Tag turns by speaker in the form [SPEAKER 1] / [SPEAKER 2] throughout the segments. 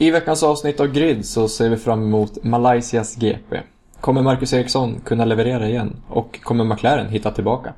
[SPEAKER 1] I veckans avsnitt av Grid så ser vi fram emot Malaysias GP. Kommer Marcus Eriksson kunna leverera igen? Och kommer McLaren hitta tillbaka?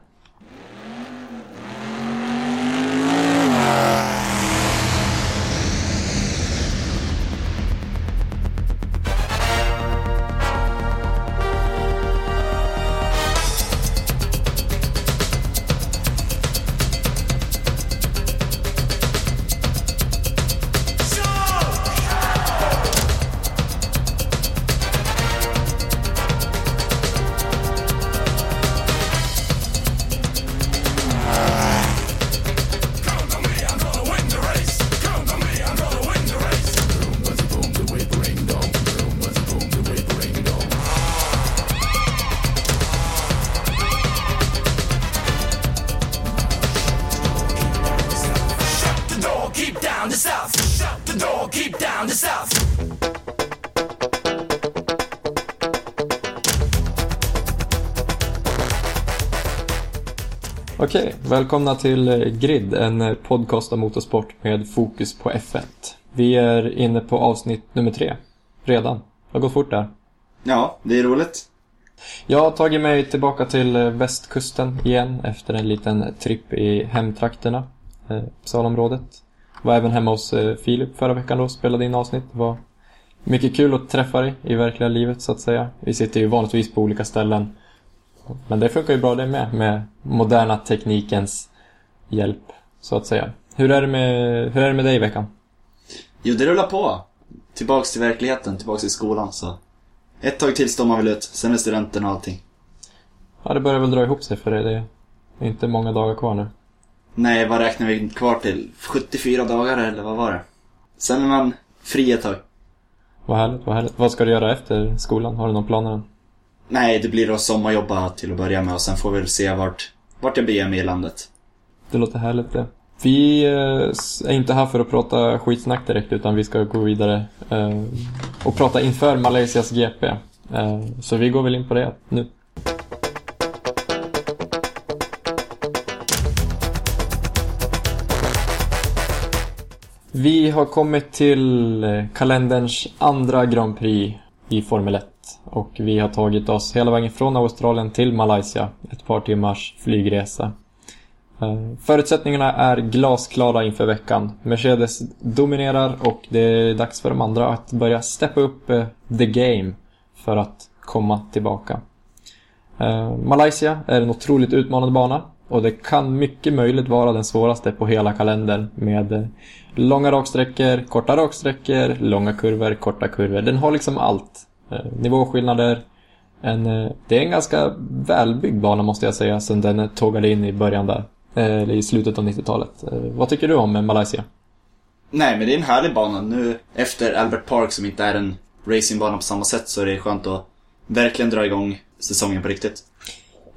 [SPEAKER 1] Välkomna till eh, Grid, en eh, podcast om motorsport med fokus på F1. Vi är inne på avsnitt nummer tre, redan. Det har gått fort där.
[SPEAKER 2] Ja, det är roligt.
[SPEAKER 1] Jag har tagit mig tillbaka till eh, västkusten igen efter en liten tripp i hemtrakterna, Salområdet. Var även hemma hos Filip förra veckan då, spelade in avsnitt. Det var mycket kul att träffa dig i verkliga livet så att säga. Vi sitter ju vanligtvis på olika ställen. Men det funkar ju bra det med, med moderna teknikens hjälp, så att säga. Hur är det med, hur är det med dig i veckan?
[SPEAKER 2] Jo, det rullar på. Tillbaks till verkligheten, tillbaks till skolan, så... Ett tag till står man väl ut, sen är studenten och allting.
[SPEAKER 1] Ja, det börjar väl dra ihop sig för dig. Det är inte många dagar kvar nu.
[SPEAKER 2] Nej, vad räknar vi kvar till? 74 dagar eller vad var det? Sen är man fri ett tag.
[SPEAKER 1] Vad härligt, vad härligt. Vad ska du göra efter skolan? Har du någon planer än?
[SPEAKER 2] Nej, det blir att sommarjobba till att börja med och sen får vi väl se vart, vart jag beger mig i landet.
[SPEAKER 1] Det låter härligt det. Vi eh, är inte här för att prata skitsnack direkt utan vi ska gå vidare eh, och prata inför Malaysias GP. Eh, så vi går väl in på det nu. Vi har kommit till kalenderns andra Grand Prix i Formel 1 och vi har tagit oss hela vägen från Australien till Malaysia, ett par timmars flygresa. Eh, förutsättningarna är glasklara inför veckan. Mercedes dominerar och det är dags för de andra att börja steppa upp eh, the game för att komma tillbaka. Eh, Malaysia är en otroligt utmanande bana och det kan mycket möjligt vara den svåraste på hela kalendern med långa raksträckor, korta raksträckor, långa kurvor, korta kurvor. Den har liksom allt. Eh, Nivåskillnader. En, eh, det är en ganska välbyggd bana måste jag säga sen den tågade in i början där. Eh, Eller i slutet av 90-talet. Eh, Vad tycker du om Malaysia?
[SPEAKER 2] Nej, men det är en härlig bana. Nu efter Albert Park som inte är en racingbana på samma sätt så är det skönt att verkligen dra igång säsongen på riktigt.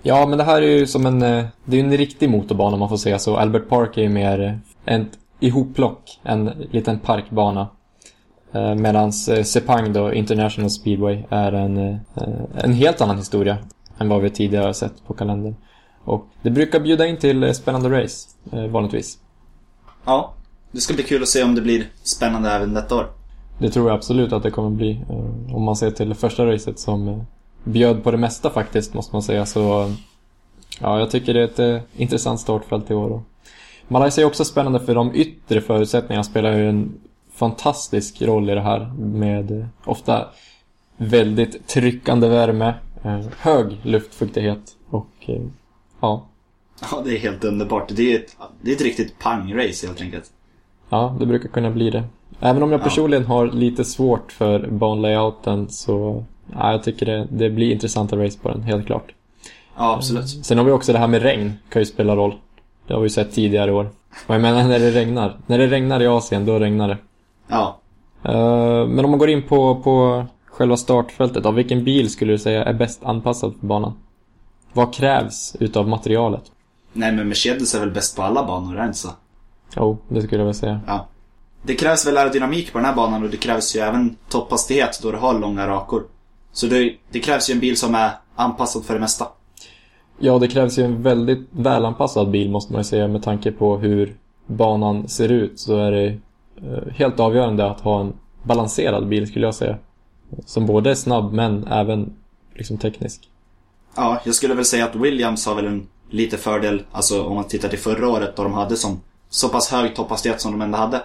[SPEAKER 1] Ja, men det här är ju som en, det är en riktig motorbana om man får säga så. Albert Park är ju mer ett ihopplock, en liten parkbana. Eh, Medans eh, Sepang då, International Speedway, är en, eh, en helt annan historia än vad vi tidigare har sett på kalendern. Och det brukar bjuda in till spännande race, vanligtvis.
[SPEAKER 2] Ja, det ska bli kul att se om det blir spännande även detta år.
[SPEAKER 1] Det tror jag absolut att det kommer bli. Om man ser till det första racet som bjöd på det mesta faktiskt, måste man säga. Så ja, jag tycker det är ett eh, intressant startfält i år. Malaysia är också spännande för de yttre förutsättningarna spelar ju en fantastisk roll i det här. Med eh, ofta väldigt tryckande värme, eh, hög luftfuktighet och eh, ja,
[SPEAKER 2] Ja, det är helt underbart. Det är ett, det är ett riktigt pang-race helt enkelt.
[SPEAKER 1] Ja, det brukar kunna bli det. Även om jag
[SPEAKER 2] Ja.
[SPEAKER 1] personligen har lite svårt för banlayouten så ja, jag tycker det, det blir intressanta race på den, helt klart.
[SPEAKER 2] Ja, absolut.
[SPEAKER 1] Sen har vi också det här med regn, kan ju spela roll. Det har vi sett tidigare i år. Och jag menar när det regnar. När det regnar i Asien, då regnar det.
[SPEAKER 2] Ja.
[SPEAKER 1] Eh, men om man går in på, på själva startfältet, av vilken bil skulle du säga är bäst anpassad för banan? Vad krävs utav materialet?
[SPEAKER 2] Nej, men Mercedes är väl bäst på alla banor, är det inte så?
[SPEAKER 1] Jo, det skulle jag väl säga.
[SPEAKER 2] Ja. Det krävs väl aerodynamik på den här banan och det krävs ju även topphastighet då du har långa rakor. Så det, det krävs ju en bil som är anpassad för det mesta.
[SPEAKER 1] Ja, det krävs ju en väldigt välanpassad bil måste man ju säga med tanke på hur banan ser ut så är det helt avgörande att ha en balanserad bil skulle jag säga. Som både är snabb men även liksom teknisk.
[SPEAKER 2] Ja, jag skulle väl säga att Williams har väl en lite fördel, alltså om man tittar till förra året då de hade som så pass hög topphastighet som de ändå hade.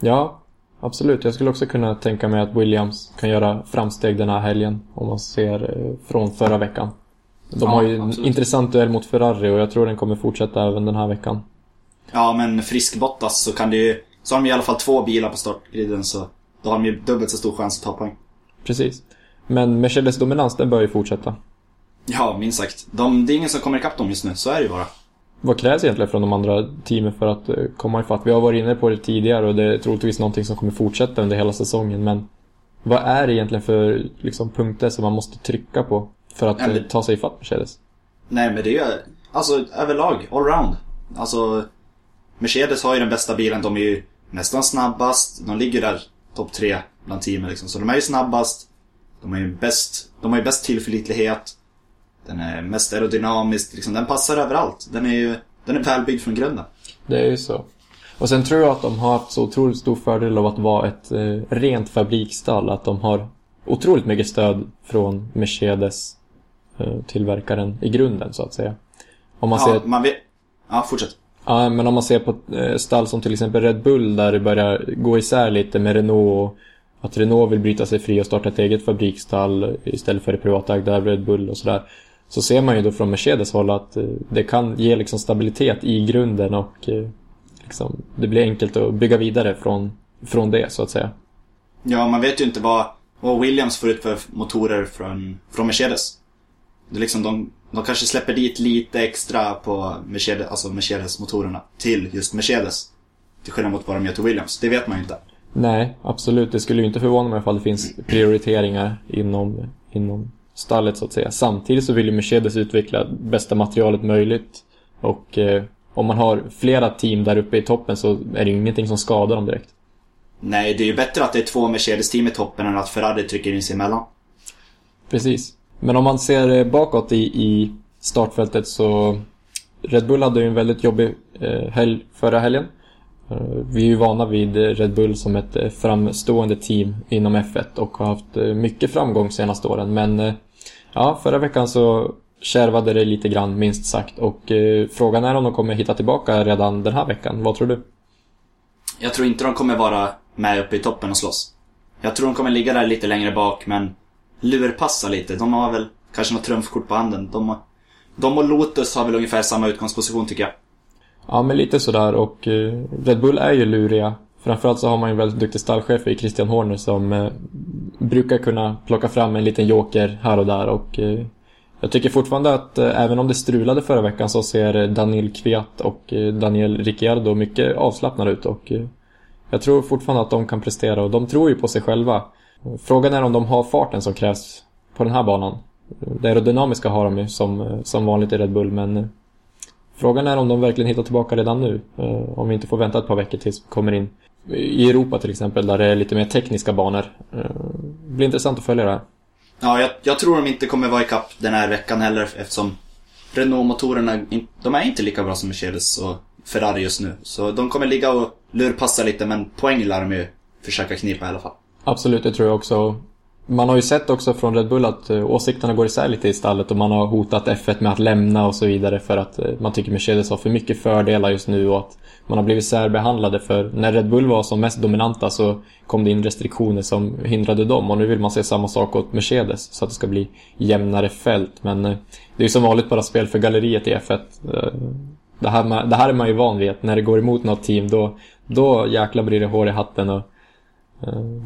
[SPEAKER 1] Ja, absolut. Jag skulle också kunna tänka mig att Williams kan göra framsteg den här helgen om man ser eh, från förra veckan. De
[SPEAKER 2] Ja,
[SPEAKER 1] har ju en
[SPEAKER 2] absolut.
[SPEAKER 1] intressant duell mot Ferrari och jag tror den kommer fortsätta även den här veckan.
[SPEAKER 2] Ja, men frisk Bottas så kan det ju... Så har de i alla fall två bilar på startgriden så då har de ju dubbelt så stor chans att ta poäng.
[SPEAKER 1] Precis. Men Mercedes dominans, den bör ju fortsätta.
[SPEAKER 2] Ja, minst sagt. De, det är ingen som kommer ikapp dem just nu, så är det ju bara.
[SPEAKER 1] Vad krävs egentligen från de andra teamen för att eh, komma ifatt? Vi har varit inne på det tidigare och det är troligtvis någonting som kommer fortsätta under hela säsongen. Men vad är det egentligen för liksom, punkter som man måste trycka på för att
[SPEAKER 2] men-
[SPEAKER 1] eh, ta sig ifatt Mercedes?
[SPEAKER 2] Nej, men det är ju... Alltså överlag, allround. Alltså, Mercedes har ju den bästa bilen. De är ju nästan snabbast. De ligger där topp tre bland teamen liksom. Så de är ju snabbast. De är ju bäst. De har ju bäst tillförlitlighet. Den är mest aerodynamisk. Liksom. Den passar överallt. Den är ju... Den är välbyggd från grunden.
[SPEAKER 1] Det är ju så. Och sen tror jag att de har haft så otroligt stor fördel av att vara ett eh, rent fabriksstall. Att de har otroligt mycket stöd från Mercedes eh, tillverkaren i grunden så att säga. Om man ser
[SPEAKER 2] Ja, man vet... Ja, fortsätt.
[SPEAKER 1] Ja, men om man ser på eh, stall som till exempel Red Bull där det börjar gå isär lite med Renault att Renault vill bryta sig fri och starta ett eget fabriksstall istället för det privatägda Red Bull och sådär. Så ser man ju då från Mercedes håll att eh, det kan ge liksom stabilitet i grunden och eh, liksom, det blir enkelt att bygga vidare från, från det så att säga.
[SPEAKER 2] Ja, man vet ju inte vad, vad Williams får ut för motorer från, från Mercedes. Liksom de, de kanske släpper dit lite extra på Mercedes, alltså Mercedes-motorerna till just Mercedes. Till skillnad mot vad de gör till Williams. Det vet man ju inte.
[SPEAKER 1] Nej, absolut. Det skulle ju inte förvåna mig ifall det finns prioriteringar inom, inom stallet så att säga. Samtidigt så vill ju Mercedes utveckla bästa materialet möjligt. Och eh, om man har flera team där uppe i toppen så är det ju ingenting som skadar dem direkt.
[SPEAKER 2] Nej, det är ju bättre att det är två Mercedes-team i toppen än att Ferrari trycker in sig emellan.
[SPEAKER 1] Precis. Men om man ser eh, bakåt i, i startfältet så Red Bull hade ju en väldigt jobbig eh, helg förra helgen. Eh, vi är ju vana vid Red Bull som ett framstående team inom F1 och har haft mycket framgång senaste åren. Men ja, förra veckan så kärvade det lite grann minst sagt och frågan är om de kommer hitta tillbaka redan den här veckan. Vad tror du?
[SPEAKER 2] Jag tror inte de kommer vara med uppe i toppen och slåss. Jag tror de kommer ligga där lite längre bak, men lurpassa lite. De har väl kanske något trumfkort på handen. De, har- de och Lotus har väl ungefär samma utgångsposition tycker jag.
[SPEAKER 1] Ja, men lite sådär och eh, Red Bull är ju luriga. Framförallt så har man ju en väldigt duktig stallchef i Christian Horner som eh, brukar kunna plocka fram en liten joker här och där och eh, jag tycker fortfarande att eh, även om det strulade förra veckan så ser eh, Daniel Kviat och eh, Daniel Ricciardo mycket avslappnade ut och eh, jag tror fortfarande att de kan prestera och de tror ju på sig själva. Frågan är om de har farten som krävs på den här banan. Det aerodynamiska har de ju som, som vanligt i Red Bull men eh, Frågan är om de verkligen hittar tillbaka redan nu. Eh, om vi inte får vänta ett par veckor tills vi kommer in. I Europa till exempel, där det är lite mer tekniska banor. Det blir intressant att följa det här.
[SPEAKER 2] Ja, jag, jag tror de inte kommer vara ikapp den här veckan heller eftersom Renault-motorerna, de är inte lika bra som Mercedes och Ferrari just nu. Så de kommer ligga och lurpassa lite, men poäng lär de ju försöka knipa i alla fall.
[SPEAKER 1] Absolut, det tror jag också. Man har ju sett också från Red Bull att eh, åsikterna går isär lite i stallet och man har hotat F1 med att lämna och så vidare för att eh, man tycker Mercedes har för mycket fördelar just nu och att man har blivit särbehandlade för när Red Bull var som mest dominanta så kom det in restriktioner som hindrade dem och nu vill man se samma sak åt Mercedes så att det ska bli jämnare fält men eh, det är ju som vanligt bara spel för galleriet i F1. Det här, det här är man ju van vid att när det går emot något team då, då jäklar blir det hår i hatten och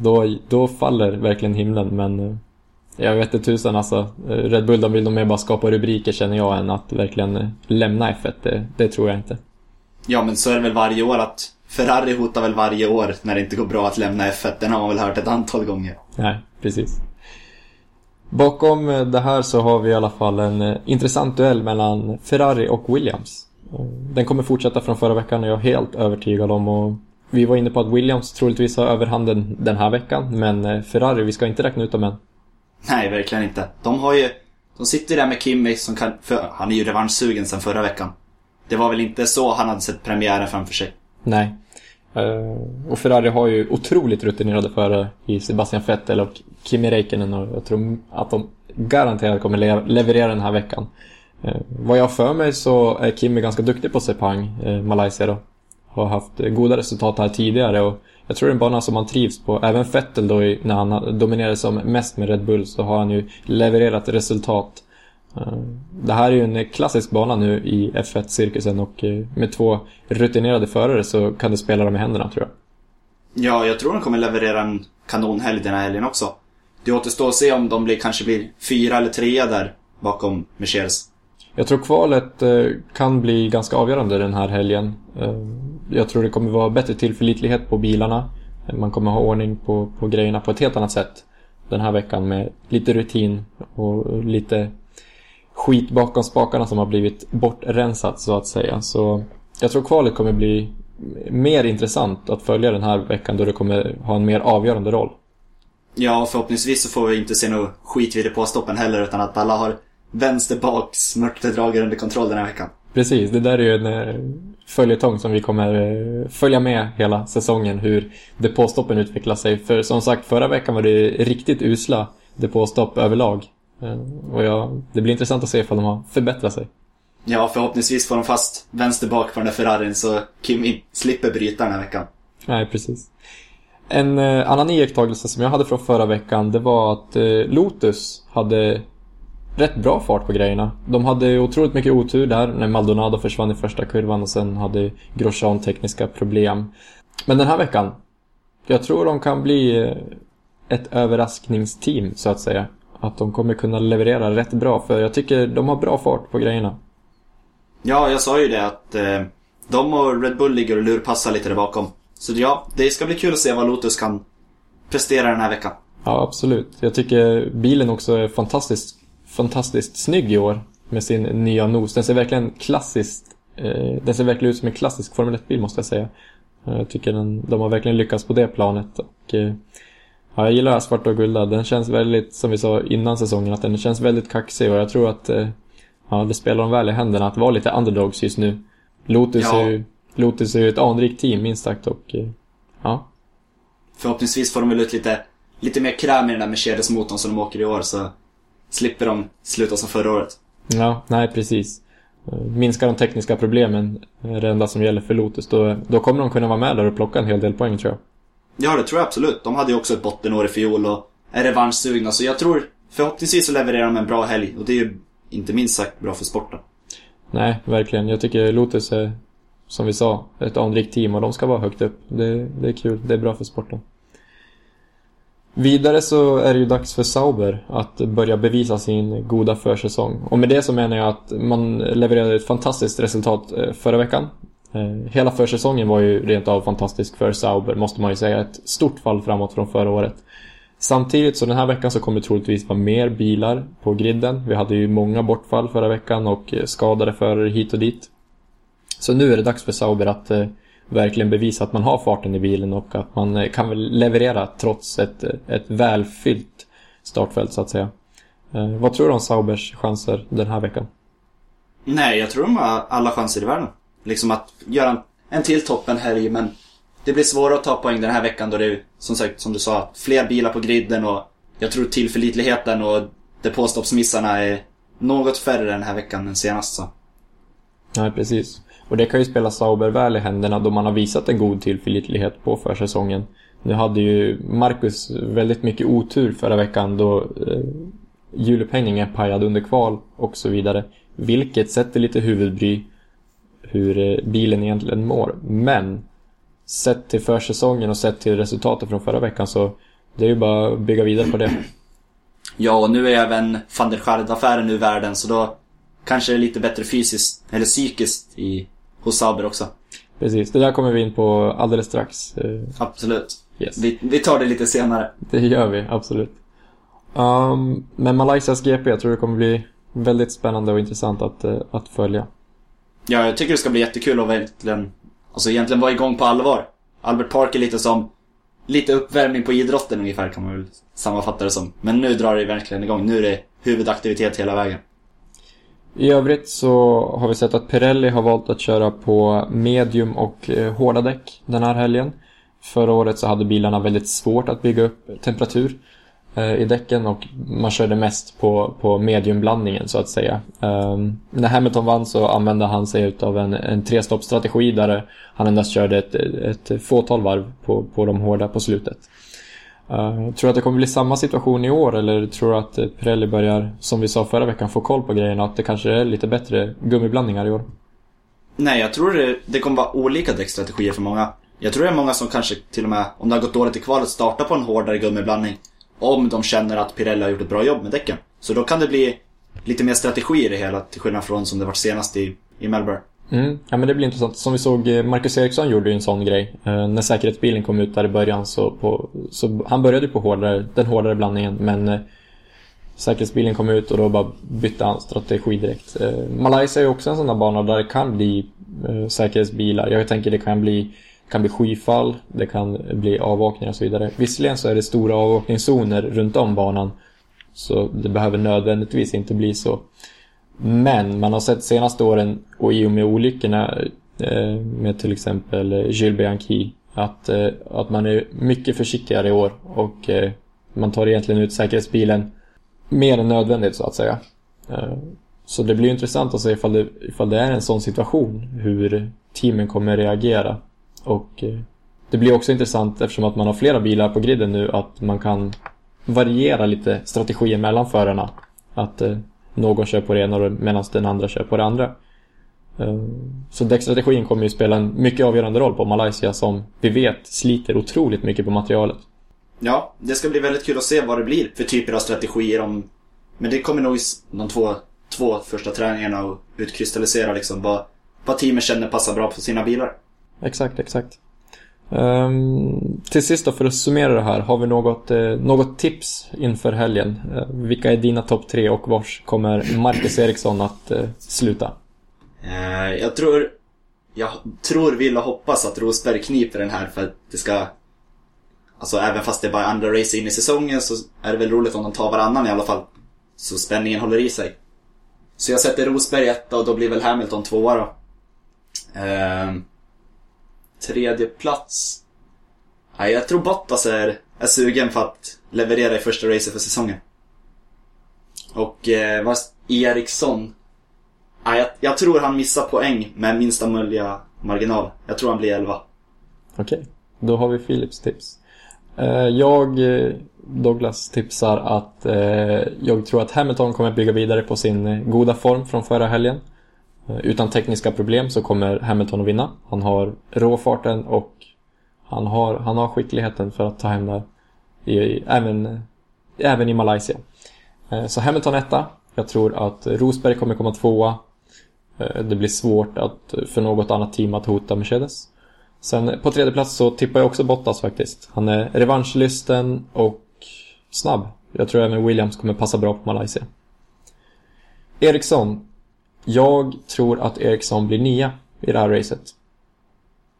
[SPEAKER 1] då, då faller verkligen himlen men eh, jag vet inte tusan alltså. Eh, Red Bull de vill nog mer bara skapa rubriker känner jag än att verkligen eh, lämna F1. Det, det tror jag inte.
[SPEAKER 2] Ja, men så är det väl varje år att Ferrari hotar väl varje år när det inte går bra att lämna F1. Den har man väl hört ett antal gånger.
[SPEAKER 1] Nej, precis. Bakom eh, det här så har vi i alla fall en eh, intressant duell mellan Ferrari och Williams. Eh, Den kommer fortsätta från förra veckan och jag är helt övertygad om och vi var inne på att Williams troligtvis har överhanden den här veckan men eh, Ferrari, vi ska inte räkna ut dem än.
[SPEAKER 2] Nej, verkligen inte. De har ju... De sitter där med Kimi som kan... För, han är ju revanschsugen sen förra veckan. Det var väl inte så han hade sett premiären framför sig.
[SPEAKER 1] Nej. Eh, och Ferrari har ju otroligt rutinerade förare i Sebastian Vettel och Kimi Räikkönen och jag tror att de garanterat kommer le leverera den här veckan. Eh, vad jag för mig så är Kimi ganska duktig på Sepang, Malaysia då. Har haft goda resultat här tidigare och jag tror det är en bana som han trivs på. Även Vettel då när han dominerade som mest med Red Bull så har han ju levererat resultat. Eh, det här är ju en klassisk bana nu i F1-cirkusen och eh, med två rutinerade förare så kan det spela dem i händerna tror jag.
[SPEAKER 2] Ja, jag tror de kommer leverera en kanonhelg den här helgen också. Det återstår att se om de blir, kanske blir fyra eller trea där bakom Mercedes.
[SPEAKER 1] Jag tror kvalet eh, kan bli ganska avgörande den här helgen. Jag tror det kommer vara bättre tillförlitlighet på bilarna. Man kommer ha ordning på, på grejerna på ett helt annat sätt den här veckan med lite rutin och lite skit bakom spakarna som har blivit bortrensat så att säga. Så jag tror kvalet kommer bli mer intressant att följa den här veckan då det kommer ha en mer avgörande roll.
[SPEAKER 2] Ja, förhoppningsvis så får vi inte se något skit vid depåstoppen heller utan att alla har vänsterbaks mörkterdragare under kontroll den här veckan.
[SPEAKER 1] Precis, det där är ju en eh, följetong som vi kommer eh, följa med hela säsongen hur depåstoppen utvecklar sig. För som sagt, förra veckan var det riktigt usla depåstopp överlag. Eh, och ja, det blir intressant att se ifall de har förbättrat sig.
[SPEAKER 2] Ja, förhoppningsvis får de fast vänster bak på den där Ferrarin så Kimi slipper bryta den här veckan.
[SPEAKER 1] Nej, precis. En annan iakttagelse som jag hade från förra veckan det var att Lotus hade rätt bra fart på grejerna. De hade otroligt mycket otur där när Maldonado försvann i första kurvan och sen hade Grosjean tekniska problem. Men den här veckan, jag tror de kan bli eh, ett överraskningsteam så att säga att de kommer kunna leverera rätt bra. För jag tycker de har bra fart på grejerna.
[SPEAKER 2] Ja, jag sa ju det att eh, de och Red Bull ligger och lurpassar lite där bakom. Så ja, det ska bli kul att se vad Lotus kan prestera den här veckan.
[SPEAKER 1] Ja, absolut. Jag tycker bilen också är fantastiskt, fantastiskt snygg i år. Med sin nya nos. Den ser verkligen klassiskt eh, Den ser verkligen ut som en klassisk Formel 1-bil måste jag säga. Jag tycker den, de har verkligen lyckats på det planet. Och, eh, Ja, jag gillar svart och gulda. Den känns väldigt, som vi sa innan säsongen, att den känns väldigt kaxig och jag tror att eh, ja, det spelar dem väl i händerna att vara lite underdogs just nu. Lotus, ja. är, ju, Lotus är ju ett anrikt team minst sagt och eh, ja.
[SPEAKER 2] Förhoppningsvis får de väl ut lite, lite mer kräm i den där Mercedes-motorn som de åker i år så slipper de sluta som förra året.
[SPEAKER 1] Ja, nej precis. Minskar de tekniska problemen det enda som gäller för Lotus, då, då kommer de kunna vara med där och plocka en hel del poäng tror jag.
[SPEAKER 2] Ja, det tror jag absolut. De hade ju också ett bottenår i fjol och är revanschsugna. Så jag tror förhoppningsvis så levererar de en bra helg. Och det är ju inte minst sagt bra för sporten.
[SPEAKER 1] Nej, verkligen. Jag tycker Lotus är, som vi sa, ett anrikt team och de ska vara högt upp. Det, det är kul. Det är bra för sporten. Vidare så är det ju dags för Sauber att börja bevisa sin goda försäsong. Och med det så menar jag att man levererade ett fantastiskt resultat eh, förra veckan. Eh, hela försäsongen var ju rent av fantastisk för Sauber, måste man ju säga. Ett stort fall framåt från förra året. Samtidigt så den här veckan så kommer det troligtvis vara mer bilar på griden. Vi hade ju många bortfall förra veckan och eh, skadade förare hit och dit. Så nu är det dags för Sauber att eh, verkligen bevisa att man har farten i bilen och att man eh, kan leverera trots ett, ett välfyllt startfält så att säga. Eh, vad tror du om Saubers chanser den här veckan?
[SPEAKER 2] Nej, jag tror de har alla chanser i världen liksom att göra en, en till toppenhelg men det blir svårare att ta poäng den här veckan då det är som sagt, som du sa, fler bilar på griden och jag tror tillförlitligheten och depåstoppsmissarna är något färre den här veckan än senast så.
[SPEAKER 1] Nej, precis. Och det kan ju spela Sauber väl i händerna då man har visat en god tillförlitlighet på försäsongen. Nu hade ju Marcus väldigt mycket otur förra veckan då eh, hjulupphängningen pajade under kval och så vidare. Vilket sätter lite huvudbry hur eh, bilen egentligen mår. Men sett till försäsongen och sett till resultatet från förra veckan så det är ju bara att bygga vidare på det.
[SPEAKER 2] Ja, och nu är även van der affären ur världen så då kanske det är lite bättre fysiskt, eller psykiskt i, hos Sauber också.
[SPEAKER 1] Precis, det där kommer vi in på alldeles strax. Eh,
[SPEAKER 2] absolut. Yes. Vi, vi tar det lite senare.
[SPEAKER 1] Det gör vi, absolut. Um, men Malaysias GP, jag tror det kommer bli väldigt spännande och intressant att, eh, att följa.
[SPEAKER 2] Ja, jag tycker det ska bli jättekul att verkligen, alltså egentligen vara igång på allvar. Albert Park är lite som, lite uppvärmning på idrotten ungefär kan man väl sammanfatta det som. Men nu drar det verkligen igång. Nu är det huvudaktivitet hela vägen.
[SPEAKER 1] I övrigt så har vi sett att Pirelli har valt att köra på medium och eh, hårda däck den här helgen. Förra året så hade bilarna väldigt svårt att bygga upp temperatur eh, i däcken och man körde mest på, på mediumblandningen så att säga. Um, när Hamilton vann så använde han sig av en, en trestoppstrategi där han endast körde ett, ett fåtal varv på, på de hårda på slutet. Uh, tror du att det kommer bli samma situation i år eller tror du att eh, Pirelli börjar, som vi sa förra veckan, få koll på grejerna och att det kanske är lite bättre gummiblandningar i år?
[SPEAKER 2] Nej, jag tror det, det kommer vara olika däckstrategier för många. Jag tror det är många som kanske till och med, om det har gått dåligt i kvalet, startar på en hårdare gummiblandning. Om de känner att Pirelli har gjort ett bra jobb med däcken. Så då kan det bli lite mer strategi i det hela, till skillnad från som det var senast i, i Melbourne.
[SPEAKER 1] Mm. Ja men det blir intressant. Som vi såg, eh, Marcus Eriksson gjorde ju en sån grej. Eh, när säkerhetsbilen kom ut där i början så, på, så han började på hårdare, den hårdare blandningen men eh, säkerhetsbilen kom ut och då bara bytte han strategi direkt. Eh, Malaysia är ju också en sån där bana där det kan bli eh, säkerhetsbilar. Jag tänker det kan bli kan bli skyfall, det kan bli avåkningar och så vidare. Visserligen så är det stora avåkningszoner runt om banan. Så det behöver nödvändigtvis inte bli så. Men man har sett senaste åren och i och med olyckorna eh, med till exempel eh, Jules Bianchi att, eh, att man är mycket försiktigare i år och man tar egentligen ut säkerhetsbilen mer än nödvändigt så att säga. Så det blir intressant att se ifall det, ifall det är en sån situation hur teamen kommer reagera. Och det blir också intressant eftersom att man har flera bilar på griden nu att man kan variera lite strategier mellan förarna. Att någon kör på det ena medan den andra kör på det andra. Eh, så däckstrategin kommer ju spela en mycket avgörande roll på Malaysia som vi vet sliter otroligt mycket på materialet.
[SPEAKER 2] Ja, det ska bli väldigt kul att se vad det blir för typer av strategier. Om... Men det kommer nog i de två, två första träningarna att utkristallisera liksom vad, vad teamen känner passar bra på sina bilar.
[SPEAKER 1] Exakt, exakt. Um, till sist då, för att summera det här. Har vi något, eh, något tips inför helgen? Uh, vilka är dina topp tre och vars kommer Marcus Eriksson att uh, sluta?
[SPEAKER 2] Uh, jag tror, jag tror, vill och hoppas att Rosberg kniper den här för att det ska Alltså även fast det bara är andra race in i säsongen så är det väl roligt om de tar varannan i alla fall. Så spänningen håller i sig. Så jag sätter Rosberg etta och då blir väl Hamilton tvåa då. Uh, tredje plats. Nej, jag tror Bottas är, är sugen på att leverera i första racet för säsongen. Och eh, vad, Eriksson. Nej, jag, jag, tror han missar poäng med minsta möjliga marginal. Jag tror han blir 11.
[SPEAKER 1] Okej, okay. då har vi Philips tips. Eh, jag, eh, Douglas, tipsar att eh, jag tror att Hamilton kommer bygga vidare på sin eh, goda form från förra helgen. Eh, utan tekniska problem så kommer Hamilton att vinna. Han har råfarten och han har, han har skickligheten för att ta hem det i, även, även i Malaysia. Eh, så Hamilton etta. Jag tror att Rosberg kommer komma tvåa. Eh, det blir svårt att, för något annat team att hota Mercedes. Sen på tredje plats så tippar jag också Bottas faktiskt. Han är revanschlysten och snabb. Jag tror även Williams kommer passa bra på Malaysia. Eriksson, jag tror att Eriksson blir nia i det här racet.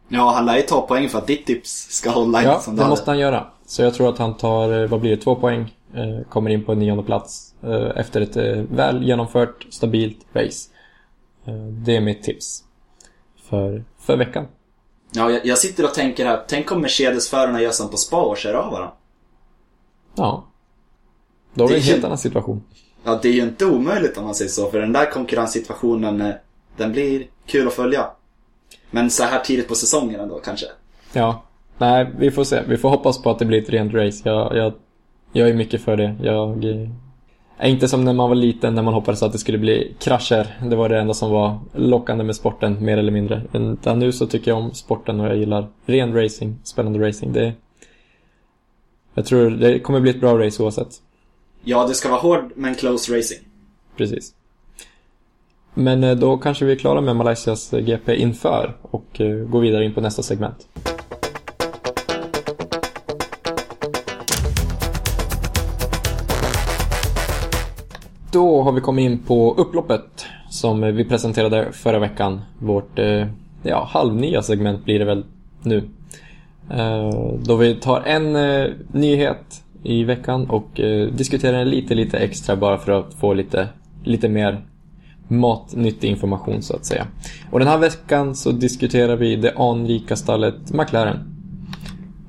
[SPEAKER 2] Ja, han lär ju ta poäng för att ditt tips ska hålla.
[SPEAKER 1] Ja, det, det måste han göra. Så jag tror att han tar, eh, vad blir det, två poäng. Eh, kommer in på en nionde plats eh, efter ett väl genomfört, stabilt race. Det är mitt tips för, för veckan.
[SPEAKER 2] Ja, jag, jag sitter och tänker här. Tänk om Mercedes-förarna gör som på spa och kör av varandra.
[SPEAKER 1] Ja. Då har vi en helt annan situation.
[SPEAKER 2] Ja, det är ju inte omöjligt om man säger så. För den där konkurrenssituationen, eh, den blir kul att följa. Men så här tidigt på säsongen ändå kanske.
[SPEAKER 1] Ja. Nej, vi får se. Vi får hoppas på att det blir ett rent race. Jag, jag, jag är mycket för det. Jag är inte som när man var liten när man hoppades att det skulle bli krascher. Det var det enda som var lockande med sporten, mer eller mindre. Utan nu så tycker jag om sporten och jag gillar ren racing, spännande racing. Det, jag tror det kommer bli ett bra race oavsett.
[SPEAKER 2] Ja, det ska vara hård men close racing.
[SPEAKER 1] Precis. Men eh, då kanske vi är klara med Malaysias eh, GP inför och eh, går vidare in på nästa segment. Då har vi kommit in på upploppet som vi presenterade förra veckan. Vårt ja, halvnya segment blir det väl nu. Då vi tar en nyhet i veckan och eh, diskuterar lite, lite extra bara för att få lite, lite mer matnyttig information så att säga. Och den här veckan så diskuterar vi det anrika stallet McLaren.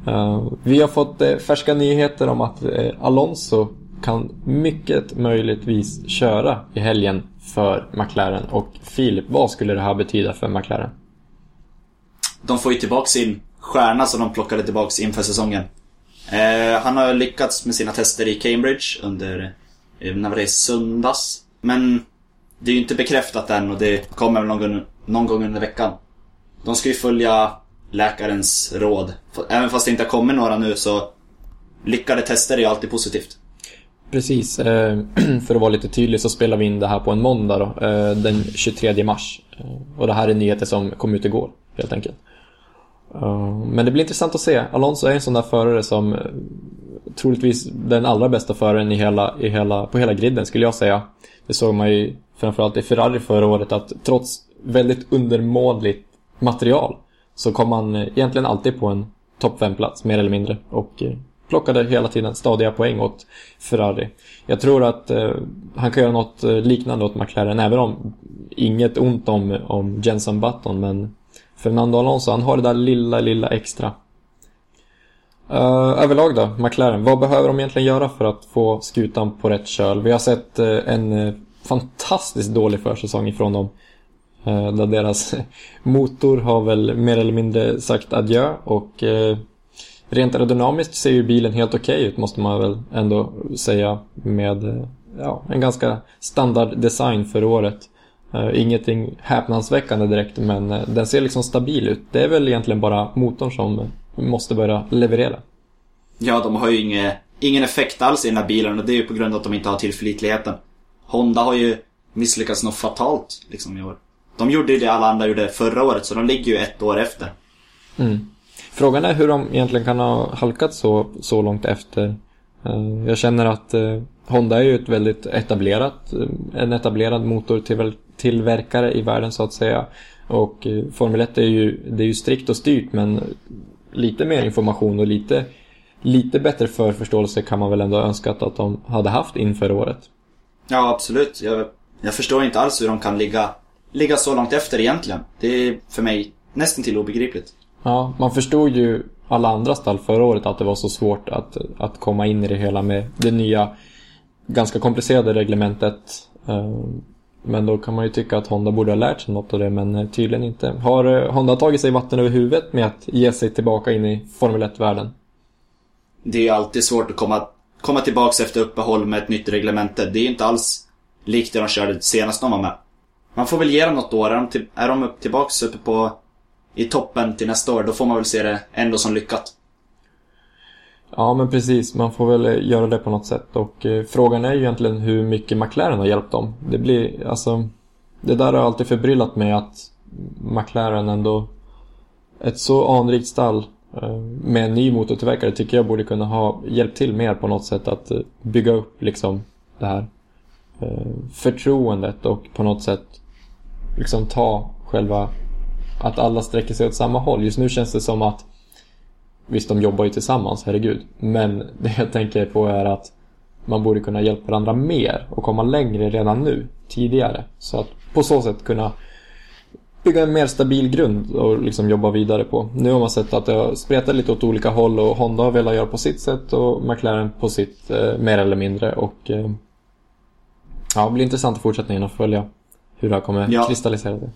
[SPEAKER 1] Uh, vi har fått eh, färska nyheter om att eh, Alonso kan mycket möjligtvis köra i helgen för McLaren. Och Filip, vad skulle det här betyda för McLaren?
[SPEAKER 2] De får ju tillbaka sin stjärna som de plockade tillbaka inför säsongen. Eh, han har lyckats med sina tester i Cambridge under, eh, när var det, söndags. Men det är ju inte bekräftat än och det kommer väl någon, gång- någon gång under veckan. De ska ju följa läkarens råd. Även fast det inte har kommit några nu så lyckade tester är ju alltid positivt.
[SPEAKER 1] Precis, eh, för att vara lite tydlig så spelar vi in det här på en måndag då, eh, den 23 mars. Och det här är nyheter som kom ut igår, helt enkelt. Men det blir intressant att se. Alonso är en sån där förare som eh, troligtvis den allra bästa föraren i hela, i hela, på hela griden skulle jag säga. Det såg man ju framförallt i Ferrari förra året att trots väldigt undermåligt material så kom han eh, egentligen alltid på en topp 5-plats mer eller mindre och eh, plockade hela tiden stadiga poäng åt Ferrari. Jag tror att eh, han kan göra något liknande åt McLaren även om inget ont om, om Jenson Button men Fernando Alonso han har det där lilla, lilla extra. Uh, överlag då, McLaren. Vad behöver de egentligen göra för att få skutan på rätt köl? Vi har sett uh, en eh, fantastiskt dålig försäsong ifrån dem. Uh, där deras motor har väl mer eller mindre sagt adjö och rent aerodynamiskt ser ju bilen helt okej ut måste man väl ändå säga med ja, en ganska standard design för året. Uh, ingenting häpnadsväckande direkt men uh, den ser liksom stabil ut. Det är väl egentligen bara motorn som måste börja leverera.
[SPEAKER 2] Ja, de har ju inge, ingen effekt alls i den här bilen och det är ju på grund av att de inte har tillförlitligheten. Honda har ju misslyckats något fatalt liksom i år. De gjorde ju det alla andra gjorde förra året så de ligger ju ett år efter.
[SPEAKER 1] Mm. Frågan är hur de egentligen kan ha halkat så, så långt efter. Eh, Jag känner att eh, Honda är ju ett väldigt etablerat, eh, en etablerad motortillverkare i världen så att säga. Och eh, Formel 1 är ju, det är ju strikt och styrt men lite mer information och lite, lite bättre förförståelse kan man väl ändå önskat att de hade haft inför året.
[SPEAKER 2] Ja, absolut. Jag, jag förstår inte alls hur de kan ligga, ligga så långt efter egentligen. Det är för mig nästan till obegripligt.
[SPEAKER 1] Ja, man förstod ju alla andra stall förra året att det var så svårt att, att komma in i det hela med det nya ganska komplicerade reglementet. Men då kan man ju tycka att Honda borde ha lärt sig något av det, men eh, tydligen inte. Har eh, Honda tagit sig vatten över huvudet med att ge sig tillbaka in i Formel 1-världen?
[SPEAKER 2] Det är ju alltid svårt att komma, komma tillbaka efter uppehåll med ett nytt reglemente. Det är ju inte alls likt det de körde senast de var med. Man får väl ge dem något år. Är de, till, är de upp, tillbaka uppe på i toppen till nästa år, då får man väl se det ändå som lyckat.
[SPEAKER 1] Ja, men precis. Man får väl eh, göra det på något sätt. Och eh, frågan är ju egentligen hur mycket McLaren har hjälpt dem. Det blir, alltså... Det där har alltid förbryllat mig att McLaren ändå... Ett så anrikt stall eh, med en ny motortillverkare tycker jag borde kunna ha hjälpt till mer på något sätt att eh, bygga upp liksom det här eh, förtroendet och på något sätt liksom ta själva att alla sträcker sig åt samma håll. Just nu känns det som att Visst, de jobbar ju tillsammans, herregud. Men det jag tänker på är att man borde kunna hjälpa varandra mer och komma längre redan nu, tidigare. Så att på så sätt kunna bygga en mer stabil grund och liksom jobba vidare på. Nu har man sett att det har spretat lite åt olika håll och Honda har velat göra på sitt sätt och McLaren på sitt eh, mer eller mindre. Och eh, ja, det blir intressant i fortsättningen att följa hur det här kommer
[SPEAKER 2] Ja.
[SPEAKER 1] kristallisera sig.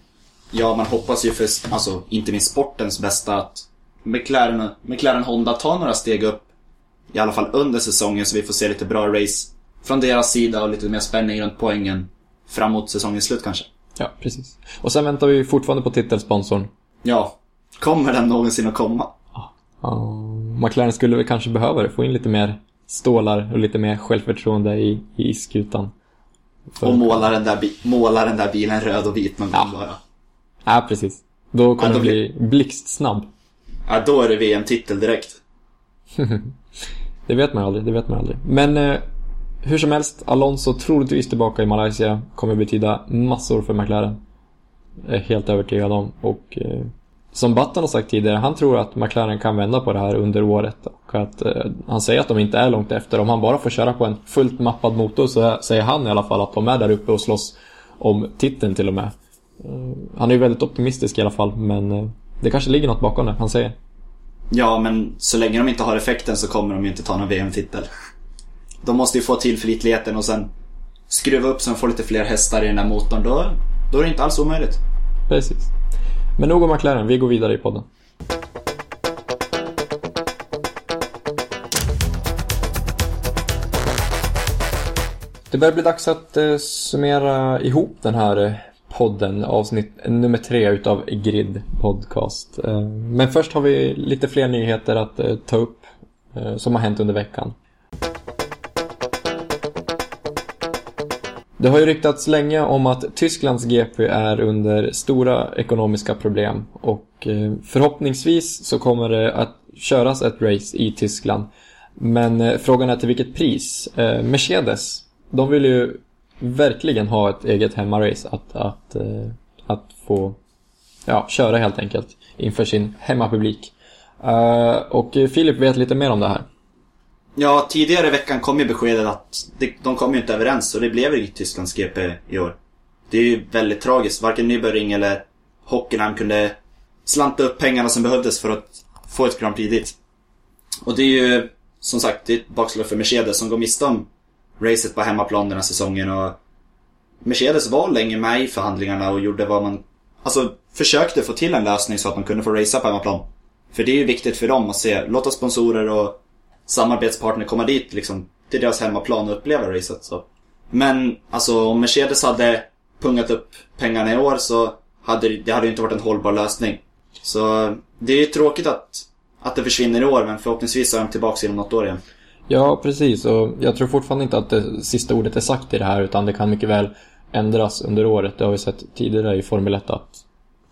[SPEAKER 2] Ja, man hoppas ju för, alltså, inte minst sportens bästa att McLaren, McLaren Honda tar några steg upp. I alla fall under säsongen så vi får se lite bra race från deras sida och lite mer spänning runt poängen framåt säsongens slut kanske.
[SPEAKER 1] Ja, precis. Och sen väntar vi fortfarande på titelsponsorn.
[SPEAKER 2] Ja, kommer den någonsin att komma?
[SPEAKER 1] Ja, McLaren skulle väl kanske behöva det, få in lite mer stålar och lite mer självförtroende i, i skutan. För-
[SPEAKER 2] Och måla den, där måla den där bilen röd och vit någon gång bara.
[SPEAKER 1] Ja, precis. Då kommer
[SPEAKER 2] Ja, då
[SPEAKER 1] det bli blixtsnabb.
[SPEAKER 2] Ja, då är det VM-titel direkt.
[SPEAKER 1] Det vet man aldrig, det vet man aldrig. Men eh, hur som helst, Alonso troligtvis tillbaka i Malaysia kommer betyda massor för McLaren. Jag är helt övertygad om. Och eh, som Button har sagt tidigare, han tror att McLaren kan vända på det här under året. Och att, eh, han säger att de inte är långt efter. Om han bara får köra på en fullt mappad motor så säger han i alla fall att de är där uppe och slåss om titeln till och med. Eh, Han är ju väldigt optimistisk i alla fall, men eh, det kanske ligger något bakom det han säger.
[SPEAKER 2] Ja, men så länge de inte har effekten så kommer de ju inte ta någon VM-titel. De måste ju få tillförlitligheten och sen skruva upp så de får lite fler hästar i den där motorn. Då, då är det inte alls omöjligt.
[SPEAKER 1] Precis. Men nog om McLaren, vi går vidare i podden. Det börjar bli dags att eh, summera ihop den här eh, podden, avsnitt nummer tre utav Grid Podcast. Eh, men först har vi lite fler nyheter att eh, ta upp eh, som har hänt under veckan. Det har ju ryktats länge om att Tysklands GP är under stora ekonomiska problem och förhoppningsvis så kommer det att köras ett race i Tyskland. Men frågan är till vilket pris? Mercedes, de vill ju verkligen ha ett eget hemmarace att, att, eh, att få ja, köra helt enkelt inför sin hemmapublik. Eh, och Filip vet lite mer om det här.
[SPEAKER 2] Ja, tidigare i veckan kom ju beskedet att de kom ju inte överens och det blev inget Tysklands GP i år. Det är ju väldigt tragiskt. Varken Nürburgring eller Hockenheim kunde slanta upp pengarna som behövdes för att få ett Grand Prix dit. Och det är ju som sagt det är ett bakslag för Mercedes som går miste om racet på hemmaplan den här säsongen och Mercedes var länge med i förhandlingarna och gjorde vad man... Alltså försökte få till en lösning så att de kunde få racea på hemmaplan. För det är ju viktigt för dem att se, låta sponsorer och samarbetspartner komma dit liksom till deras hemmaplan och uppleva racet. Så. Men alltså om Mercedes hade pungat upp pengarna i år så hade det- hade ju inte varit en hållbar lösning. Så det är ju tråkigt att, att det försvinner i år men förhoppningsvis är de tillbaka inom något år igen.
[SPEAKER 1] Ja, precis. Och jag tror fortfarande inte att det sista ordet är sagt i det här utan det kan mycket väl ändras under året. Det har vi sett tidigare i Formel 1 att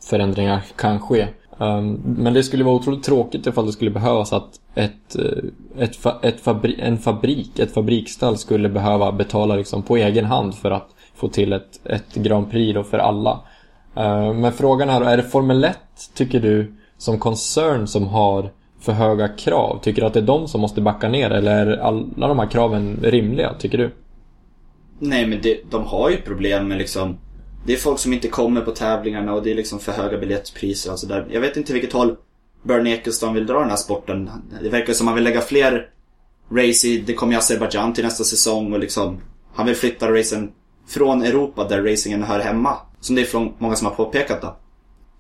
[SPEAKER 1] förändringar kan ske. Um, men det skulle vara otroligt tråkigt ifall det skulle behövas att ett, eh, ett, ett fabri- en fabrik, ett fabriksstall skulle behöva betala liksom på egen hand för att få till ett, ett Grand Prix då för alla. Uh, men frågan är, är det Formel 1, tycker du, som koncern som har för höga krav? Tycker du att det är de som måste backa ner eller är alla de här kraven rimliga, tycker du?
[SPEAKER 2] Nej men det, de har ju problem med liksom Det är folk som inte kommer på tävlingarna och det är liksom för höga biljettpriser och sådär. Jag vet inte vilket håll Bernie Ecclestone vill dra den här sporten. Det verkar som att han vill lägga fler race i, det kommer ju Azerbaijan till nästa säsong och liksom Han vill flytta racen från Europa där racingen hör hemma. Som det är från många som har påpekat då.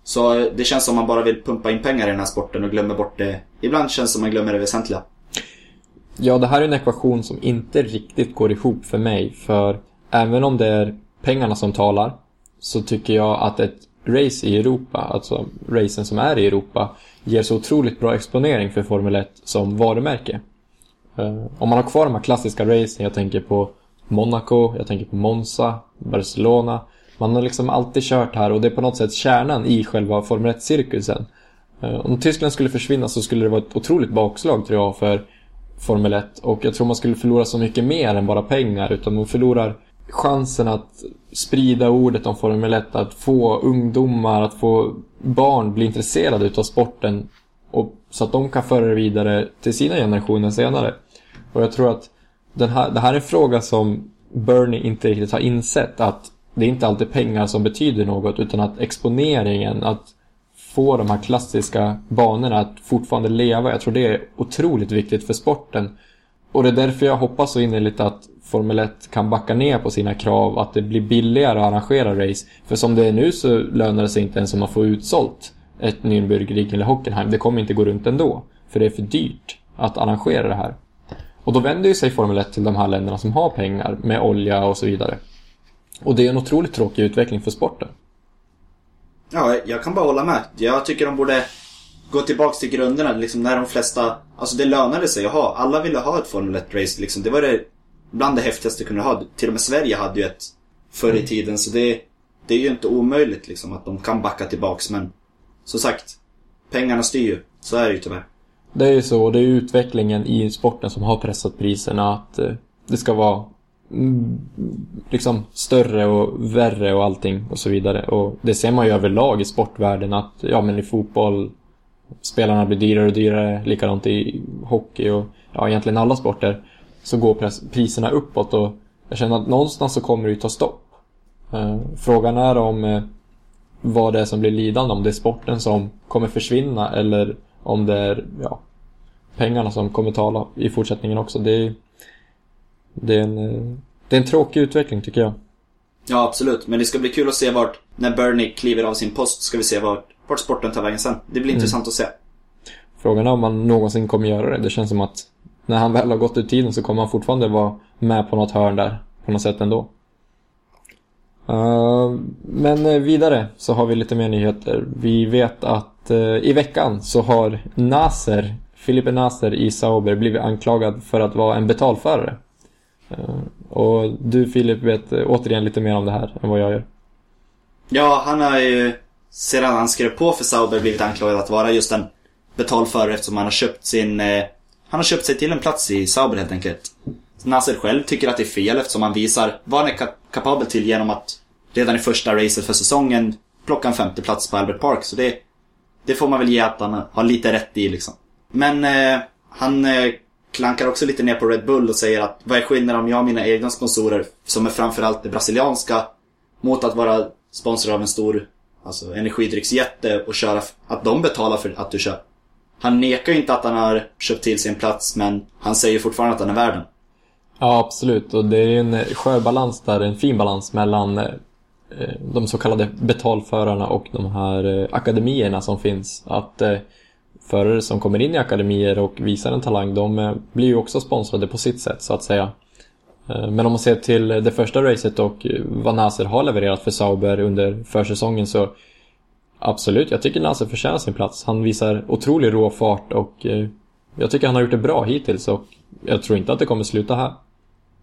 [SPEAKER 2] Så eh, det känns som man bara vill pumpa in pengar i den här sporten och glömmer bort det. Ibland känns det som man glömmer det väsentliga.
[SPEAKER 1] Ja, det här är en ekvation som inte riktigt går ihop för mig. För även om det är pengarna som talar så tycker jag att ett race i Europa, alltså racen som är i Europa, ger så otroligt bra exponering för Formel 1 som varumärke. Eh, om man har kvar de här klassiska racen, jag tänker på Monaco, jag tänker på Monza, Barcelona. Man har liksom alltid kört här och det är på något sätt kärnan i själva Formel 1-cirkusen. Eh, om Tyskland skulle försvinna så skulle det vara ett otroligt bakslag tror jag för Formel 1 och jag tror man skulle förlora så mycket mer än bara pengar utan man förlorar chansen att sprida ordet om Formel 1, att få ungdomar, att få barn bli intresserade utav sporten och, så att de kan föra det vidare till sina generationer senare. Och jag tror att den här, det här är en fråga som Bernie inte riktigt har insett att det är inte alltid pengar som betyder något utan att exponeringen, att få de här klassiska banorna att fortfarande leva. Jag tror det är otroligt viktigt för sporten. Och det är därför jag hoppas så innerligt att Formel 1 kan backa ner på sina krav, att det blir billigare att arrangera race. För som det är nu så lönar det sig inte ens om man får utsålt ett Nürnbergring eller Hockenheim. Det kommer inte gå runt ändå. För det är för dyrt att arrangera det här. Och då vänder ju sig Formel 1 till de här länderna som har pengar med olja och så vidare. Och det är en otroligt tråkig utveckling för sporten.
[SPEAKER 2] Ja, jag kan bara hålla med. Jag tycker de borde gå tillbaks till grunderna. Liksom när de flesta... Alltså det lönade sig att ha. Alla ville ha ett Formel 1-race. Liksom. Det var det bland det häftigaste du kunde ha. Till och med Sverige hade ju ett förr i tiden. Så det, det är ju inte omöjligt liksom att de kan backa tillbaks. Men som sagt, pengarna styr ju. Så är det ju tyvärr.
[SPEAKER 1] Det är ju så, det är utvecklingen i sporten som har pressat priserna att eh, det ska vara mm, Mm, liksom större och värre och allting och så vidare. Och det ser man ju överlag i sportvärlden att, ja men i fotboll spelarna blir dyrare och dyrare, likadant i hockey och ja egentligen alla sporter så går priserna uppåt och jag känner att någonstans så kommer det ju ta stopp. Eh, frågan är om eh, vad det är som blir lidande, om det är sporten som kommer försvinna eller om det är ja, pengarna som kommer tala i fortsättningen också. Det är, det är, en, eh, det är en tråkig utveckling tycker jag.
[SPEAKER 2] Ja, absolut. Men det ska bli kul att se vart, när Bernie kliver av sin post, ska vi se vart, vart sporten tar vägen sen. Det blir intressant att se.
[SPEAKER 1] Frågan är om man någonsin kommer göra det. Det känns som att när han väl har gått ut tiden så kommer han fortfarande vara med på något hörn där på något sätt ändå. Uh, men eh, vidare så har vi lite mer nyheter. Vi vet att uh, i veckan så har Nasser, Filipe Nasser i Sauber blivit anklagad för att vara en betalförare. Eh, och du Filip vet eh, återigen lite mer om det här än vad jag gör.
[SPEAKER 2] Ja, han har ju sedan han skrev på för Sauber blivit anklagad att vara just en betalförare eftersom han har köpt sin... Eh, han har köpt sig till en plats i Sauber helt enkelt. Nasser själv tycker att det är fel eftersom han visar vad han är kapabel till genom att redan i första racet för säsongen plocka en femte plats på Albert Park. Så det, det får man väl ge att han har lite rätt i liksom. Men eh, han eh, klankar också lite ner på Red Bull och säger att vad är skillnaden om jag och mina egna sponsorer, som är framförallt det brasilianska, mot att vara sponsor av en stor alltså, energidrycksjätte och köra, att de betalar för att du kör. Han nekar ju inte att han har köpt till sin plats, men han säger fortfarande att han är värd den.
[SPEAKER 1] Ja, absolut. Och det är en eh, sjöbalans där, en fin balans mellan eh, eh, de så kallade betalförarna och de här akademierna som finns. Att eh, förare som kommer in i akademier och visar en talang, de eh, blir ju också sponsrade på sitt sätt så att säga. Eh, men om man ser till eh, det första racet och vad Nasser har levererat för Sauber under försäsongen så absolut, jag tycker Nasser förtjänar sin plats. Han visar otrolig rå fart och jag tycker han har gjort det bra hittills och jag tror inte att det kommer sluta här.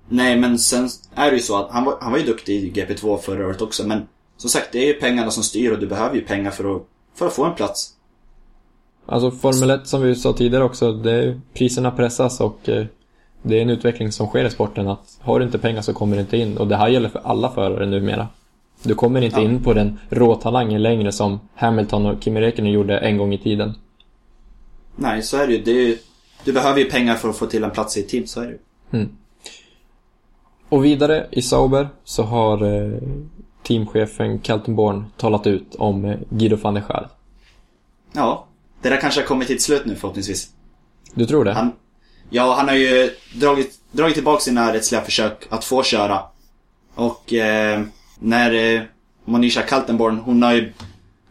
[SPEAKER 2] Nej, men sen är det ju så att han var, han var ju duktig i GP2 förra året också, men som sagt, det är ju pengarna som styr och du behöver ju pengar för att, för att få en plats.
[SPEAKER 1] Alltså Formel 1 som vi sa tidigare också, det är, priserna pressas och eh, det är en utveckling som sker i sporten att har du inte pengar så kommer du inte in och det här gäller för alla förare numera. Du kommer inte
[SPEAKER 2] Ja.
[SPEAKER 1] in på den råtalangen längre som Hamilton och Kimi Räikkönen gjorde en gång i tiden.
[SPEAKER 2] Nej, så är det ju. Det är du behöver ju pengar för att få till en plats i ett team, så är det ju.
[SPEAKER 1] Och vidare i Sauber så har eh, teamchefen Kaltenborn talat ut om eh, Guido van der Schaar.
[SPEAKER 2] Ja, det där kanske har kommit till ett slut nu förhoppningsvis.
[SPEAKER 1] Du tror det?
[SPEAKER 2] Han, ja, han har ju dragit, dragit tillbaka sina rättsliga försök att få köra. Och eh, när eh, Monisha Kaltenborn, hon har ju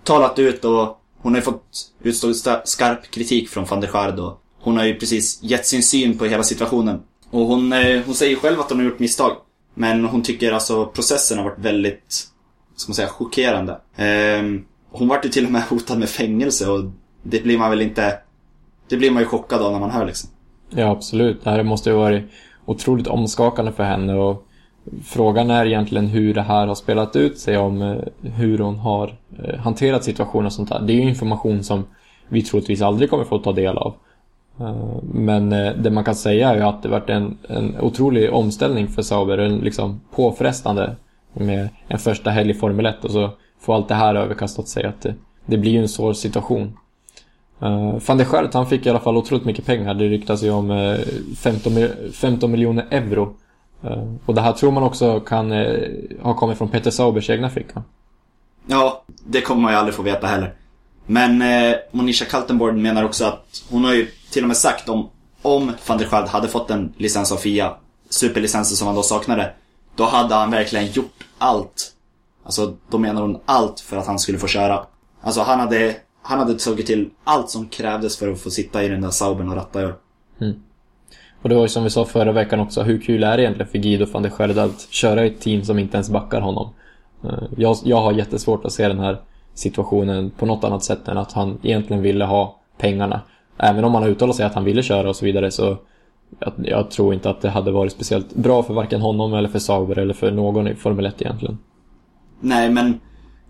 [SPEAKER 2] talat ut och hon har ju fått utstå skarp kritik från van der Schaar då. Hon har ju precis gett sin syn på hela situationen. Och hon, eh, hon säger själv att hon har gjort misstag. Men hon tycker alltså processen har varit väldigt, ska man säga, chockerande. Ehm, hon vart ju till och med hotad med fängelse och det blir man väl inte... Det blir man ju chockad av när man hör liksom.
[SPEAKER 1] Ja, absolut. Det här måste ju varit otroligt omskakande för henne och frågan är egentligen hur det här har spelat ut sig om eh, hur hon har eh, hanterat situationen och sånt där. Det är ju information som vi troligtvis aldrig kommer få ta del av. Eh, men det man kan säga är ju att det varit en, en otrolig omställning för Sauber, en liksom påfrestande med en första helg i Formel 1 och så får allt det här överkastat sig att det, det blir ju en svår situation. Uh, van der Schert, han fick i alla fall otroligt mycket pengar. Det ryktas ju om eh, 15, 15 miljoner euro. Eh, och det här tror man också kan ha kommit från Peter Saubers egna ficka.
[SPEAKER 2] Ja, det kommer man ju aldrig få veta heller. Men Monisha Kaltenborg menar också att hon har ju till och med sagt om om van der Schaad hade fått en licens av FIA, superlicensen som han då saknade, då hade han verkligen gjort allt. Alltså, då menar hon allt för att han skulle få köra. Alltså han hade, han hade tagit till allt som krävdes för att få sitta i den där Saubern och ratta i år.
[SPEAKER 1] Och det var ju som vi sa förra veckan också, hur kul är det egentligen för Guido van der Schaert att köra i ett team som inte ens backar honom? Eh, jag, jag har jättesvårt att se den här situationen på något annat sätt än att han egentligen ville ha pengarna. Även om han har uttalat sig att han ville köra och så vidare så jag, jag tror inte att det hade varit speciellt bra för varken honom eller för Sauber eller för någon i Formel 1 egentligen.
[SPEAKER 2] Nej, men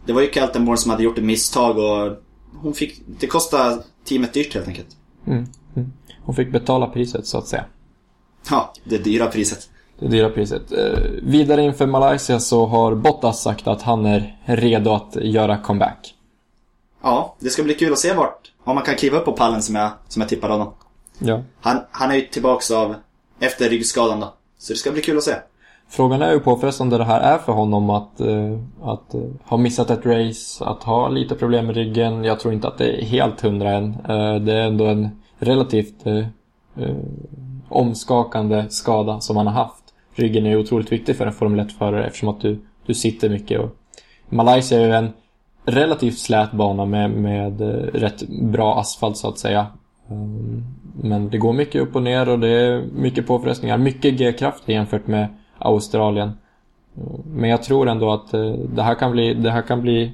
[SPEAKER 2] det var ju Kaltenborn som hade gjort ett misstag och hon fick, det kostade teamet dyrt helt enkelt.
[SPEAKER 1] Mm. Mm. Hon fick betala priset så att säga.
[SPEAKER 2] Ja, det dyra priset.
[SPEAKER 1] Det dyra priset. Eh, vidare inför Malaysia så har Bottas sagt att han är redo att göra comeback.
[SPEAKER 2] Ja, det ska bli kul att se vart, om man kan kliva upp på pallen som jag, som jag tippade honom.
[SPEAKER 1] Ja.
[SPEAKER 2] Han, han är ju tillbaks av, efter ryggskadan då. Så det ska bli kul att se.
[SPEAKER 1] Frågan är hur påfrestande det här är för honom att, eh, att eh, ha missat ett race, att ha lite problem med ryggen. Jag tror inte att det är helt hundra än. Eh, det är ändå en relativt omskakande skada som han har haft. Ryggen är ju otroligt viktig för en Formel 1-förare eftersom att du, du sitter mycket. Och Malaysia är ju en relativt slät bana med, med rätt bra asfalt så att säga. Men det går mycket upp och ner och det är mycket påfrestningar. Mycket G-kraft jämfört med Australien. Men jag tror ändå att eh, det här kan bli, det här kan bli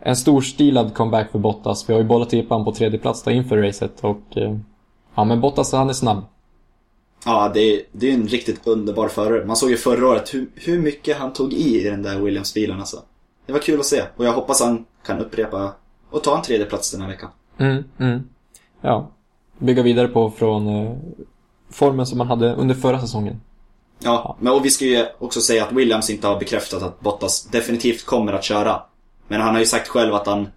[SPEAKER 1] en storstilad comeback för Bottas. Vi har ju bollat upp på tredje plats då inför racet och eh, ja men Bottas han är snabb.
[SPEAKER 2] Ja, det är, det är en riktigt underbar förare. Man såg ju förra året hur, hur mycket han tog i i den där Williams-bilen alltså. Det var kul att se och jag hoppas han kan upprepa och ta en tredje plats den här veckan.
[SPEAKER 1] Mm, mm. Ja. Bygga vidare på från eh, formen som man hade under förra säsongen.
[SPEAKER 2] Ja, men och vi ska ju också säga att Williams inte har bekräftat att Bottas definitivt kommer att köra. Men han har ju sagt själv att han,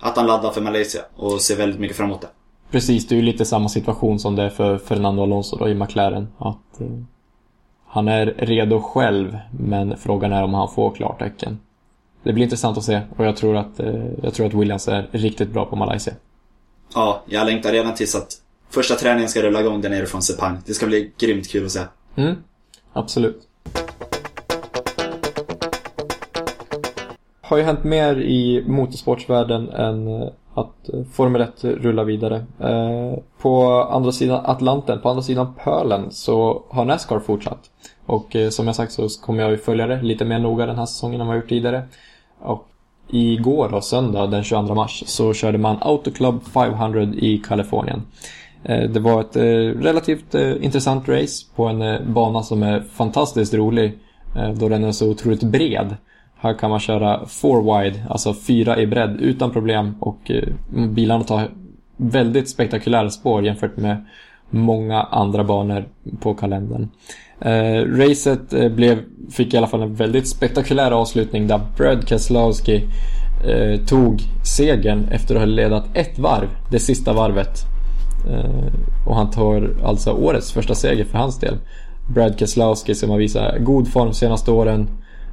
[SPEAKER 2] att han laddar för Malaysia och ser väldigt mycket fram emot det.
[SPEAKER 1] Precis, det är ju lite samma situation som det är för Fernando Alonso då i McLaren. Att eh, han är redo själv, men frågan är om han får klartecken. Det blir intressant att se och jag tror att, eh, jag tror att Williams är riktigt bra på Malaysia.
[SPEAKER 2] Ja, jag längtar redan tills att första träningen ska rulla igång där nere från Sepang. Det ska bli grymt kul att se.
[SPEAKER 1] Mm, absolut. Har ju hänt mer i motorsportsvärlden än eh, att eh, Formel 1 rullar vidare. Eh, på andra sidan Atlanten, på andra sidan pölen, så har Nascar fortsatt. Och som jag sagt så kommer jag ju följa det lite mer noga den här säsongen än vad jag gjort tidigare. Och igår då, söndag den 22 mars, så körde man Auto Club 500 i Kalifornien. Eh, det var ett eh, relativt eh, intressant race på en bana som är fantastiskt rolig då den är så otroligt bred. Här kan man köra four wide, alltså fyra i bredd utan problem och bilarna tar väldigt spektakulära spår jämfört med många andra banor på kalendern. Eh, racet blev, fick i alla fall en väldigt spektakulär avslutning där Brad Keselowski eh, tog segern efter att ha ledat ett varv, det sista varvet. Eh, och han tar alltså årets första seger för hans del. Brad Keselowski som har visat god form senaste åren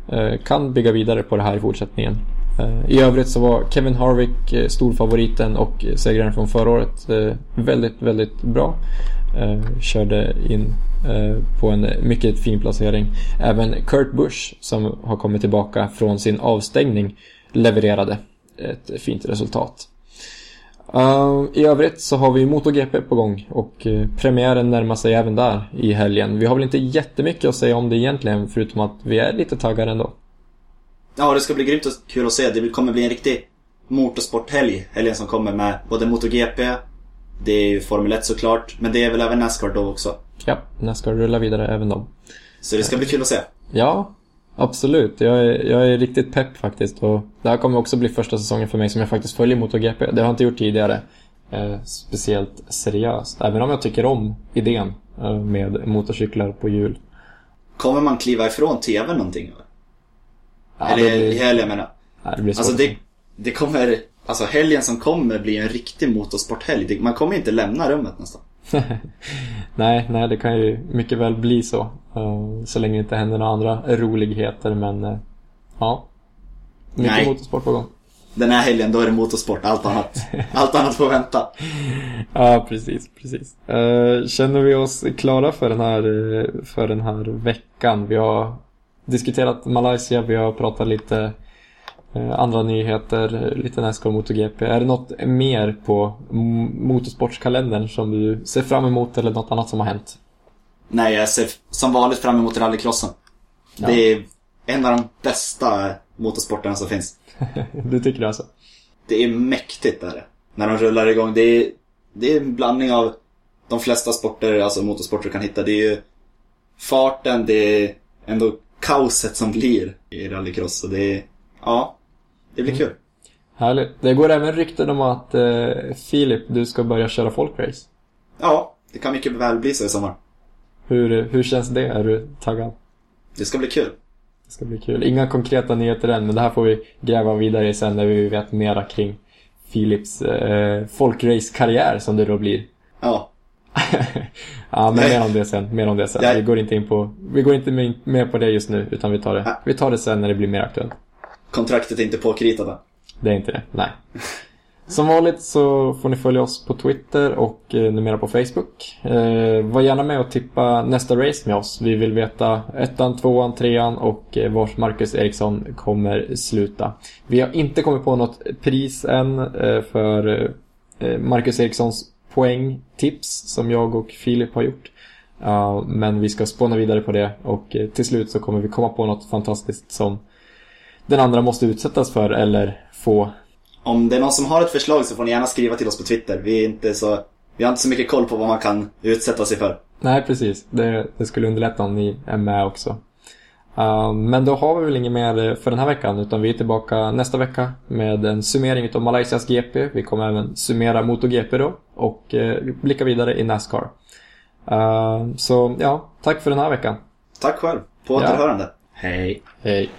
[SPEAKER 1] eh, kan bygga vidare på det här i fortsättningen. Eh, I övrigt så var Kevin Harvick storfavoriten och segraren från förra året väldigt, väldigt bra. Körde in på en mycket fin placering. Även Kurt Busch som har kommit tillbaka från sin avstängning levererade ett fint resultat. Uh, I övrigt så har vi MotoGP på gång och eh, premiären närmar sig även där i helgen. Vi har väl inte jättemycket att säga om det egentligen förutom att vi är lite taggade ändå.
[SPEAKER 2] Ja, det ska bli grymt och kul att se. Det kommer bli en riktig motorsporthelg. Helgen som kommer med både MotoGP, det är ju Formel 1 såklart, men det är väl även Nascar då också.
[SPEAKER 1] Ja, Nascar rullar vidare även de.
[SPEAKER 2] Så det ska bli kul att se.
[SPEAKER 1] Ja, absolut. Jag är, jag är riktigt pepp faktiskt. Och det här kommer också bli första säsongen för mig som jag faktiskt följer MotoGP. Det har jag inte gjort tidigare. Eh, speciellt seriöst. Även om jag tycker om idén eh, med motorcyklar på hjul.
[SPEAKER 2] Kommer man kliva ifrån TV någonting eller?
[SPEAKER 1] Ja,
[SPEAKER 2] eller
[SPEAKER 1] blir,
[SPEAKER 2] helgen menar jag.
[SPEAKER 1] nej, det blir svårt.
[SPEAKER 2] Alltså det, det kommer, alltså helgen som kommer blir en riktig motorsporthelg. Man kommer inte lämna rummet nästan.
[SPEAKER 1] nej, nej, det kan ju mycket väl bli så. Eh, så länge det inte händer några andra roligheter. Men eh, ja, mycket
[SPEAKER 2] Nej.
[SPEAKER 1] motorsport på gång.
[SPEAKER 2] Den här helgen då är det motorsport, allt annat, allt annat får vänta.
[SPEAKER 1] Ja, precis, precis. Eh, känner vi oss klara för den, här, för den här veckan? Vi har diskuterat Malaysia, vi har pratat lite andra nyheter, eh, lite Nascar och MotoGP. Är det något mer på motorsportskalendern som du ser fram emot eller något annat som har hänt?
[SPEAKER 2] Nej, jag ser som vanligt fram emot rallycrossen.
[SPEAKER 1] Ja.
[SPEAKER 2] Det är en av de bästa motorsporterna som finns.
[SPEAKER 1] du tycker det alltså?
[SPEAKER 2] Det är mäktigt där. När de rullar igång. Det är, det är en blandning av de flesta sporter, alltså motorsporter du kan hitta. Det är ju farten, det är ändå kaoset som blir i rallycross. Så det är, ja, det blir kul.
[SPEAKER 1] Härligt. Det går även rykten om att eh, Filip, du ska börja köra folkrace.
[SPEAKER 2] Ja, det kan mycket väl bli så i sommar.
[SPEAKER 1] Hur, hur känns det? Är du taggad?
[SPEAKER 2] Det ska bli kul.
[SPEAKER 1] Det ska bli kul. Inga konkreta nyheter än, men det här får vi gräva vidare i sen när vi vet mera kring Philips eh, folkrace-karriär som det då blir.
[SPEAKER 2] Ja.
[SPEAKER 1] ja, men mer om det sen. Mer om det sen. Vi går inte in på, vi går inte med, på det just nu, utan vi tar det, vi tar det sen när det blir mer aktuellt.
[SPEAKER 2] Kontraktet är inte påkritat än.
[SPEAKER 1] Det är inte det, nej. Som vanligt så får ni följa oss på Twitter och eh, numera på Facebook. Eh, var gärna med och tippa nästa race med oss. Vi vill veta ettan, tvåan, trean och eh, Marcus Eriksson kommer sluta. Vi har inte kommit på något pris än eh, för eh, eh, Marcus Erikssons poängtips som jag och Filip har gjort. Men vi ska spåna vidare på det och eh, till slut så kommer vi komma på något fantastiskt som den andra måste utsättas för eller få
[SPEAKER 2] Om det är någon som har ett förslag så får ni gärna skriva till oss på Twitter. Vi är inte så... Vi har inte så mycket koll på vad man kan utsätta sig för.
[SPEAKER 1] Nej, precis. Det, det skulle underlätta om ni är med också. Uh, men då har vi väl inget mer för den här veckan utan vi är tillbaka nästa vecka med en summering av Malaysias GP. Vi kommer även summera MotoGP då och uh, blicka vidare i Nascar. Uh, så ja, tack för den här veckan.
[SPEAKER 2] Tack själv. På återhörande. Hej.
[SPEAKER 1] Hej.